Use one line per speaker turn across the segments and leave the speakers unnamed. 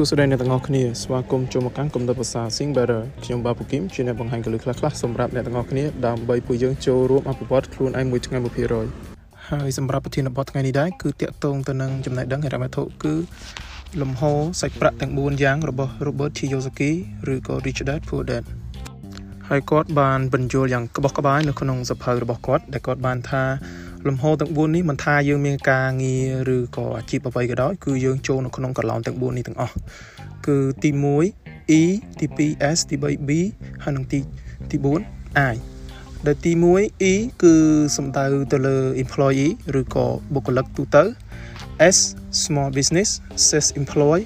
ួស្តីអ្នកទាំងអស់គ្នាស្វាគមន៍ចូលមកកាន់គំនិតភាសា Sing Better ខ្ញុំបាទពូគឹមជាអ្នកបង្ហាញកលឹះខ្លះៗសម្រាប់អ្នកទាំងអស់គ្នាដើម្បីពួកយើងចូលរួមអភិវឌ្ឍខ្លួនឯងមួយថ្ងៃ1%ហើយសម្រាប់ប្រធានបទថ្ងៃនេះដែរគឺតាក់ទងទៅនឹងចំណេះដឹងហិរញ្ញវត្ថុគឺលំហសាច់ប្រាក់ទាំង4យ៉ាងរបស់ Robert Kiyosaki ឬក៏ Rich Dad Poor Dad ហើយគាត់បានបញ្យល់យ៉ាងក្បោះក្បាយនៅក្នុងសភៅរបស់គាត់ដែលគាត់បានថា លំហទាំង4នេះមិនថាយើងមានការងារឬក៏អាជីពអ្វីក៏ដោយគឺយើងចូលនៅក្នុងកន្លងទាំង4នេះទាំងអស់គឺទី1 E ទី2 S ទី3 B ហើយនិងទីទី4 I ដែលទី1 E គឺសំដៅទៅលើ employee ឬក៏បុគ្គលិកទូទៅ S small business self employed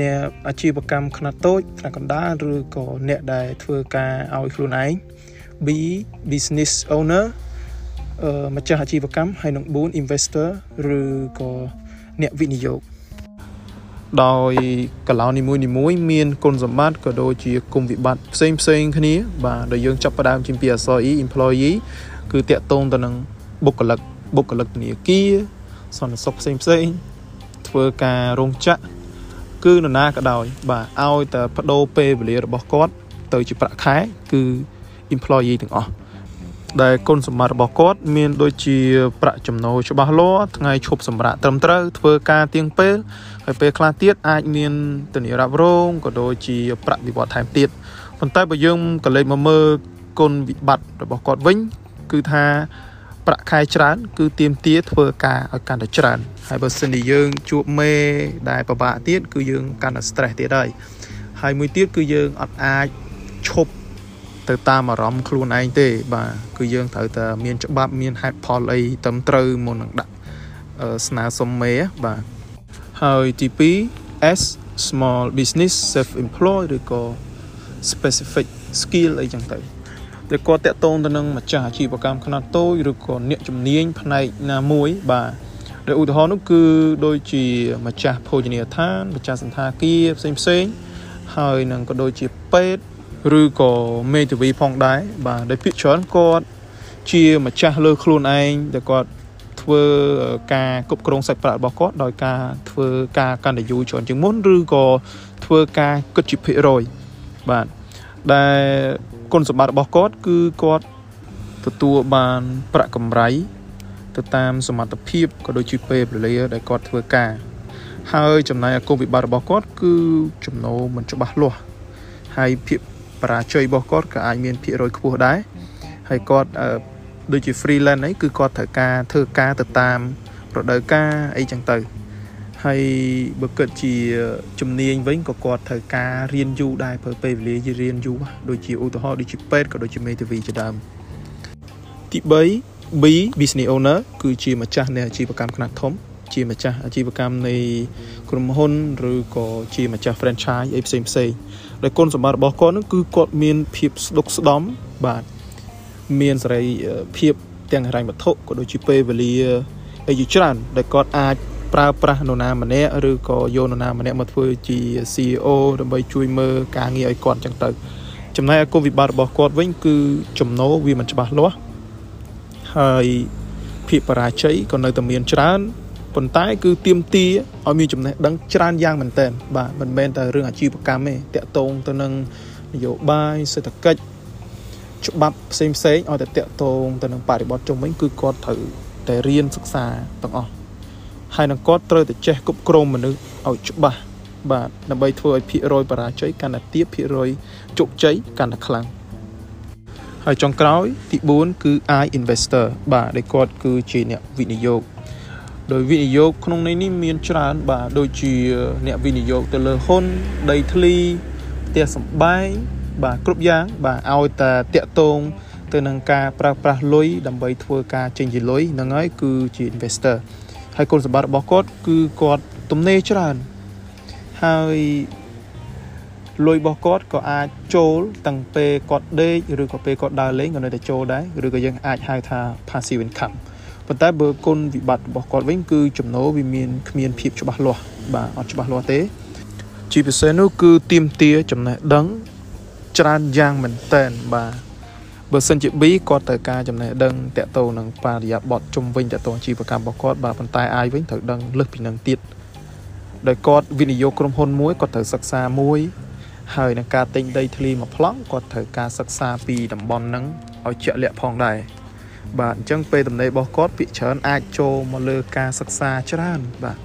អ្នកអាជីវកម្មខ្នាតតូចថ្នាក់កណ្ដាលឬក៏អ្នកដែលធ្វើការឲ្យខ្លួនឯង B business owner ម្ចាស់អាជីវកម្មហើយនឹង4 investor ឬក៏អ្នកវិនិយោគដោយកន្លោនីមួយនីមួយមានគុណសម្បត្តិក៏ដូចជាគុណវិបត្តិផ្សេងផ្សេងគ្នា បាទដែលយើងចាប់ផ្ដើមជាពីអក្សរ E employee គឺតាក់ទងទៅនឹងបុគ្គលិកបុគ្គលិកធនាគារសន្តិសុខផ្សេងផ្សេងធ្វើការរោងចក្រគឺនរណាក៏ដោយ បាទឲ្យតែបដូរពេលវេលារបស់គាត់ ទៅជាប្រាក់ខែគឺ employee ទាំងអស់ ដែលគុណសម្បត្តិរបស់គាត់មានដូចជាប្រាក់ចំណូលច្បាស់លាស់ថ្ងៃឈប់សម្រាកត្រឹមត្រូវធ្វើការទៀងពេលហើយពេលខ្លះទៀតអាចមានធានារ៉ាប់រងក៏ដូចជាប្រាក់វិវត្តថែមទៀតប៉ុន្តែបើយើងក៏លេចមកមើលគុណវិបត្តិរបស់គាត់វិញ គឺថាប្រាក់ខែច្រើន គឺទៀមទាធ្វើការឲ្យកាន់តែច្រើនហើយបើសិនជាយើងជួបមេដែលពិបាកទៀតគឺយើងកាន់តែ stress ទៀតហើយហើយមួយទៀតគឺយើងអត់អាចឈប់ ទៅតាមអារម្មណ៍ខ្លួនឯងទេ បាទគឺយើងត្រូវតែមានច្បាប់មានហេតុផលអីត្រឹមត្រូវមុននឹងដាក់ស្នើសុំមេបាទហើយទី2 S small business self employed ឬក៏ specific skill អីចឹងទៅដែលគាត់តាក់ទងទៅនឹងម្ចាស់អាជីវកម្មខ្នាតតូចឬក៏អ្នកជំនាញផ្នែកណាមួយ បាទដោយឧទាហរណ៍នោះគឺដូចជាម្ចាស់ភោជនីយដ្ឋានម្ចាស់សន្តាគារផ្សេងផ្សេងហើយនឹងក៏ដូចជាពេទ្យ ឬក៏មេធាវីផងដែរបាទដោយពាក្យច្រើនគាត់ជាម្ចាស់លើខ្លួនឯងដែលគាត់ធ្វើការគ្រប់គ្រងសាច់ប្រាក់របស់គាត់ដោយការធ្វើការកាន់តែយូរច្រើនជាងមុនឬក៏ធ្វើការគិតជាភាគរយបាទដែលគុណសម្បត្តិរបស់គាត់គឺគាត់ទទួលបានប្រាក់កម្រៃទៅតាមសមត្ថភាពក៏ដូចជាពេលវេលាដែលគាត់ធ្វើការ ហើយចំណាយអាគមវិបត្តិរបស់គាត់គឺចំណូលមិនច្បាស់លាស់ហើយភាព បរាជ័យរបស់គាត់ក៏អាចមានភាគរយខ្ពស់ដែរហើយគាត់ដូចជា freelance អីគឺគាត់ត្រូវការធ្វើការទៅតាមរដូវកាលអីចឹងទៅហើយបើគិតជាជំនាញវិញក៏គាត់ត្រូវការរៀនយូរដែរព្រោះពេលវេលាជារៀនយូរដូចជាឧទាហរណ៍ដូចជាពេទ្យក៏ដូចជាមេធាវីជាដើមទី3 B business owner គឺជាម្ចាស់នៃអាជីវកម្មខ្នាតធំ ជាម្ចាស់អាជីវកម្មនៃក្រុមហ៊ុនឬក៏ជាម្ចាស់ franchise អីផ្សេងផ្សេងដែលគុណសម្បត្តិរបស់គាត់នឹងគឺគាត់មានភាពស្ដុកស្ដំបាទមានសេរីភាពទាំងហិរញ្ញវត្ថុក៏ដូចជាពេលវេលាអីជាច្រើនដែលគាត់អាចប្រើប្រាស់នរណាម្នាក់ឬក៏យកនរណាម្នាក់មកធ្វើជា CEO ដើម្បីជួយមើលការងារឲ្យគាត់ចឹងទៅចំណែកឯគុណវិបត្តិរបស់គាត់វិញគឺចំណូលវាមិនច្បាស់លាស់ហើយភាពបរាជ័យក៏នៅតែមានច្រើន ប៉ុន្តែគឺទៀមទាឲ្យមានចំណេះដឹងច្រើនយ៉ាងមែនទែនបាទមិនមែនតែរឿងអាជីវកម្មទេតាក់ទងទៅនឹងនយោបាយសេដ្ឋកិច្ចច្បាប់ផ្សេងផ្សេងឲ្យតែតាក់ទងទៅនឹងបរិបទជុំវិញគឺគាត់ត្រូវតែរៀនសិក្សាទាំងអស់ហើយនឹងគាត់ត្រូវតែចេះគ្រប់គ្រងមនុស្សឲ្យច្បាស់បាទដើម្បីធ្វើឲ្យភាគរយបរាជ័យកាន់តែទាបភាគរយជោគជ័យកាន់តែខ្លាំងហើយចុងក្រោយទី4គឺ I investor បាទដែលគាត់គឺជាអ្នកវិនិយោគ ដោយវិនិយោគក្នុងន័យនេះមានច្រើនបាទដូចជាអ្នកវិនិយោគទៅលើហ៊ុនដីធ្លីផ្ទះសម្បែងបាទគ្រប់យ៉ាង បាទឲ្យតែតាក់ទងទៅនឹងការប្រើប្រាស់លុយដើម្បីធ្វើការចេញជាលុយហ្នឹងហើយគឺជា investor ហើយគុណសម្បត្តិរបស់គាត់គឺគាត់ទំនេរច្រើនហើយលុយរបស់គាត់ក៏អាចចូលតាំងពេលគាត់ដេកឬក៏ពេលគាត់ដើរលេងក៏នៅតែចូលដែរឬក៏យើងអាចហៅថា passive income ប៉ុន្តែបើគុណវិបត្តិរបស់គាត់វិញគឺចំណូលវាមានគ្មានភាពច្បាស់លាស់បាទអត់ច្បាស់លាស់ទេ ជាពិសេសនោះគឺទៀមទាចំណេះដឹងច្រើនយ៉ាងមែនតែនបាទបើសិនជា B គាត់ត្រូវការចំណេះដឹងតកតោនឹងបរិយាបទជុំវិញតកតោជីវកម្មរបស់គាត់បាទប៉ុន្តែ I វិញត្រូវដឹងលើសពីនឹងទៀតដោយគាត់វិនិយោគក្រុមហ៊ុនមួយគាត់ត្រូវសិក្សាមួយហើយនឹងការទិញដីធ្លីមួយប្លង់គាត់ត្រូវការសិក្សាពីតំបន់ហ្នឹងឲ្យជាក់លាក់ផងដែរ បាទអញ្ចឹងពេលតំណេរបស់គាត់ភាគច្រើនអាចចូលមកលើការសិក្សាច្រើនបាទ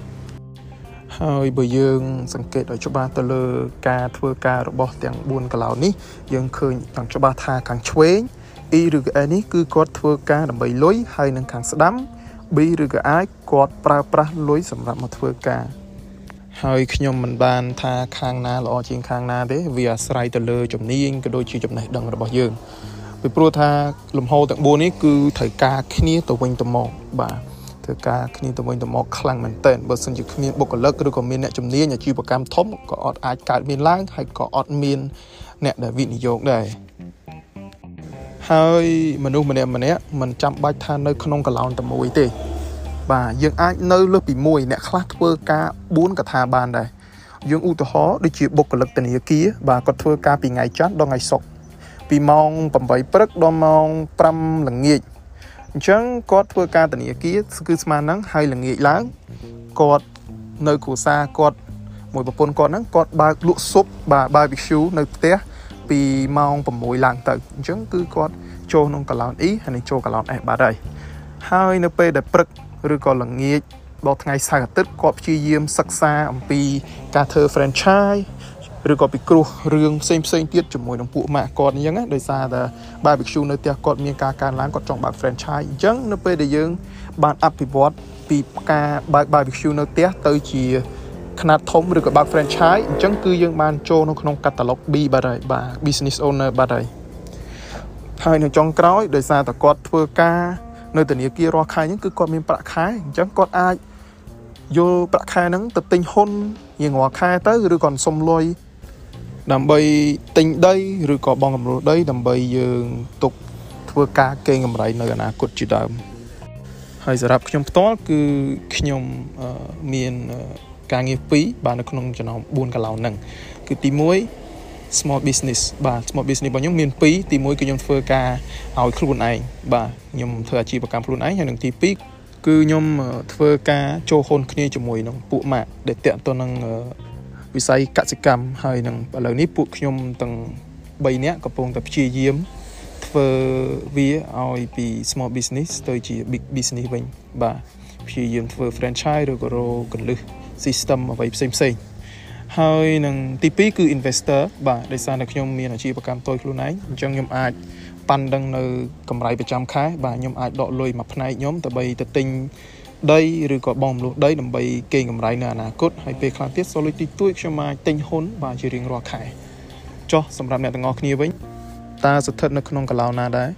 ហើយបើយើង សង្កេតឲ្យច្បាស់ទៅលើការធ្វើការរបស់ទាំង4កន្លោននេះយើងឃើញទាំងច្បាស់ថាខាងឆ្វេង E ឬក៏ A នេះគឺគាត់ធ្វើការដើម្បីលុយហើយនឹងខាងស្ដាំ B ឬក៏ I គាត់ប្រើប្រាស់លុយសម្រាប់មកធ្វើការហើយខ្ញុំមិនបានថាខាងណាល្អជាងខាងណាទេវាអាស្រ័យទៅលើជំនាញក៏ដូចជាចំណេះដឹងរបស់យើង ពីព្រោះថាលំហទាំង4នេះគឺត្រូវការគ្នាទៅវិញទៅមកបាទធ្វើការគ្នាទៅវិញទៅមកខ្លាំងមែនទែនបើសិនជាគ្មានបុគ្គលិកឬក៏មានអ្នកជំនាញអាជីវកម្មធំក៏អត់អាចកើតមានឡើងហើយក៏អត់មានអ្នកដែលវិនិយោគដែរហើយមនុស្សម្នាក់ម្នាក់មិនចាំបាច់ថានៅក្នុងកឡោនតែមួយទេ បាទយើងអាចនៅលើសពីមួយអ្នកខ្លះធ្វើការ4កថាបានដែរយើងឧទាហរណ៍ដូចជាបុគ្គលិកធនាគារបាទគាត់ធ្វើការពីថ្ងៃច័ន្ទដល់ថ្ងៃសុក្រ ពីម៉ោង8ព្រឹកដល់ម៉ោង5ល្ងាចអញ្ចឹងគាត់ធ្វើការធនាគារគឺស្មើនឹងហើយល្ងាចឡើងគាត់នៅគ្រួសារគាត់មួយប្រពន្ធគាត់ហ្នឹងគាត់បើកលក់ស៊ុបបាទ barbecue នៅផ្ទះពីម៉ោង6ឡើងទៅអញ្ចឹងគឺគាត់ចូលក្នុងកឡោន E ហើយនឹងចូលកឡោន S បាត់ហើយហើយនៅពេលដែលព្រឹកឬក៏ល្ងាចដល់ថ្ងៃសៅរ៍អាទិត្យគាត់ព្យាយាមសិក្សាអំពីការធ្វើ franchise ឬក៏ពីគ្រោះរឿងផ្សេងផ្សេងទៀតជាមួយនឹងពួកម៉ាក់គាត់អញ្ចឹងណាដោយសារតែ barbecue នៅផ្ទះគាត់មានការកើនឡើងគាត់ចង់បើក franchise អញ្ចឹងនៅពេលដែលយើងបានអភិវឌ្ឍពីការបើក barbecue នៅផ្ទះទៅជាខ្នាតធំឬក៏បើក franchise អញ្ចឹងគឺយើងបានចូលនៅក្នុង catalog B បាទហើយបាទ business owner បាទហើយហើយនៅចុងក្រោយដោយសារតែគាត់ធ្វើការនៅធនាគាររាល់ខែហ្នឹងគឺគាត់មានប្រាក់ខែអញ្ចឹងគាត់អាចយកប្រាក់ខែហ្នឹងទៅទិញហ៊ុនរៀងរាល់ខែទៅឬក៏សុំលុយ ដើម្បីទិញដីឬក៏បងកម្រួលដី ដើម្បីយើងទុកធ្វើការកេងកម្រៃនៅអនាគតជាដើមហើយសម្រាប់ខ្ញុំផ្ទាល់គឺខ្ញុំមានការងារ2បាទនៅក្នុងចំណោម4កន្លោនហ្នឹងគឺទី1 small business បាទ small business របស់ខ្ញុំមាន2ទី1គឺខ្ញុំធ្វើការឲ្យខ្លួនឯងបាទខ្ញុំធ្វើអាជីវកម្មខ្លួនឯងហើយនឹងទី2គឺខ្ញុំធ្វើការចូលហ៊ុនគ្នាជាមួយនឹងពួកម៉ាក់ដែលតាក់ទងនឹង វិស័យកសិកម្មហើយនឹងឥឡូវនេះពួកខ្ញុំទាំង3នាក់កំពុងតែព្យាយាមធ្វើវាឲ្យពី small business ទៅជា big business វិញបាទព្យាយាមធ្វើ franchise ឬក៏រកកលឹះ system អ្វីផ្សេងផ្សេងហើយនឹងទី2គឺ investor បាទដោយសារតែខ្ញុំមានអាជីវកម្មតូចខ្លួនឯងអញ្ចឹងខ្ញុំអាចប៉ាន់ដឹងនៅកម្រៃប្រចាំខែបាទខ្ញុំអាចដកលុយមួយផ្នែកខ្ញុំដើម្បីទៅទិញ ដីឬក៏បងមលុះដីដើម្បីកេងកម្រៃនៅអនាគតហើយពេលខ្លះទៀតសូលុយទីទួយខ្ញុំអាចទិញហ៊ុនបាទជារៀងរាល់ខែចុះសម្រាប់អ្នកទាំងអស់គ្នាវិញតើស្ថិតនៅក្នុងកន្លោណាដែរ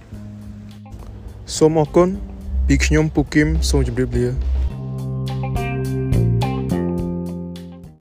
សូមអរគុណពីខ្ញុំពូគឹមសូមជម្រាបលា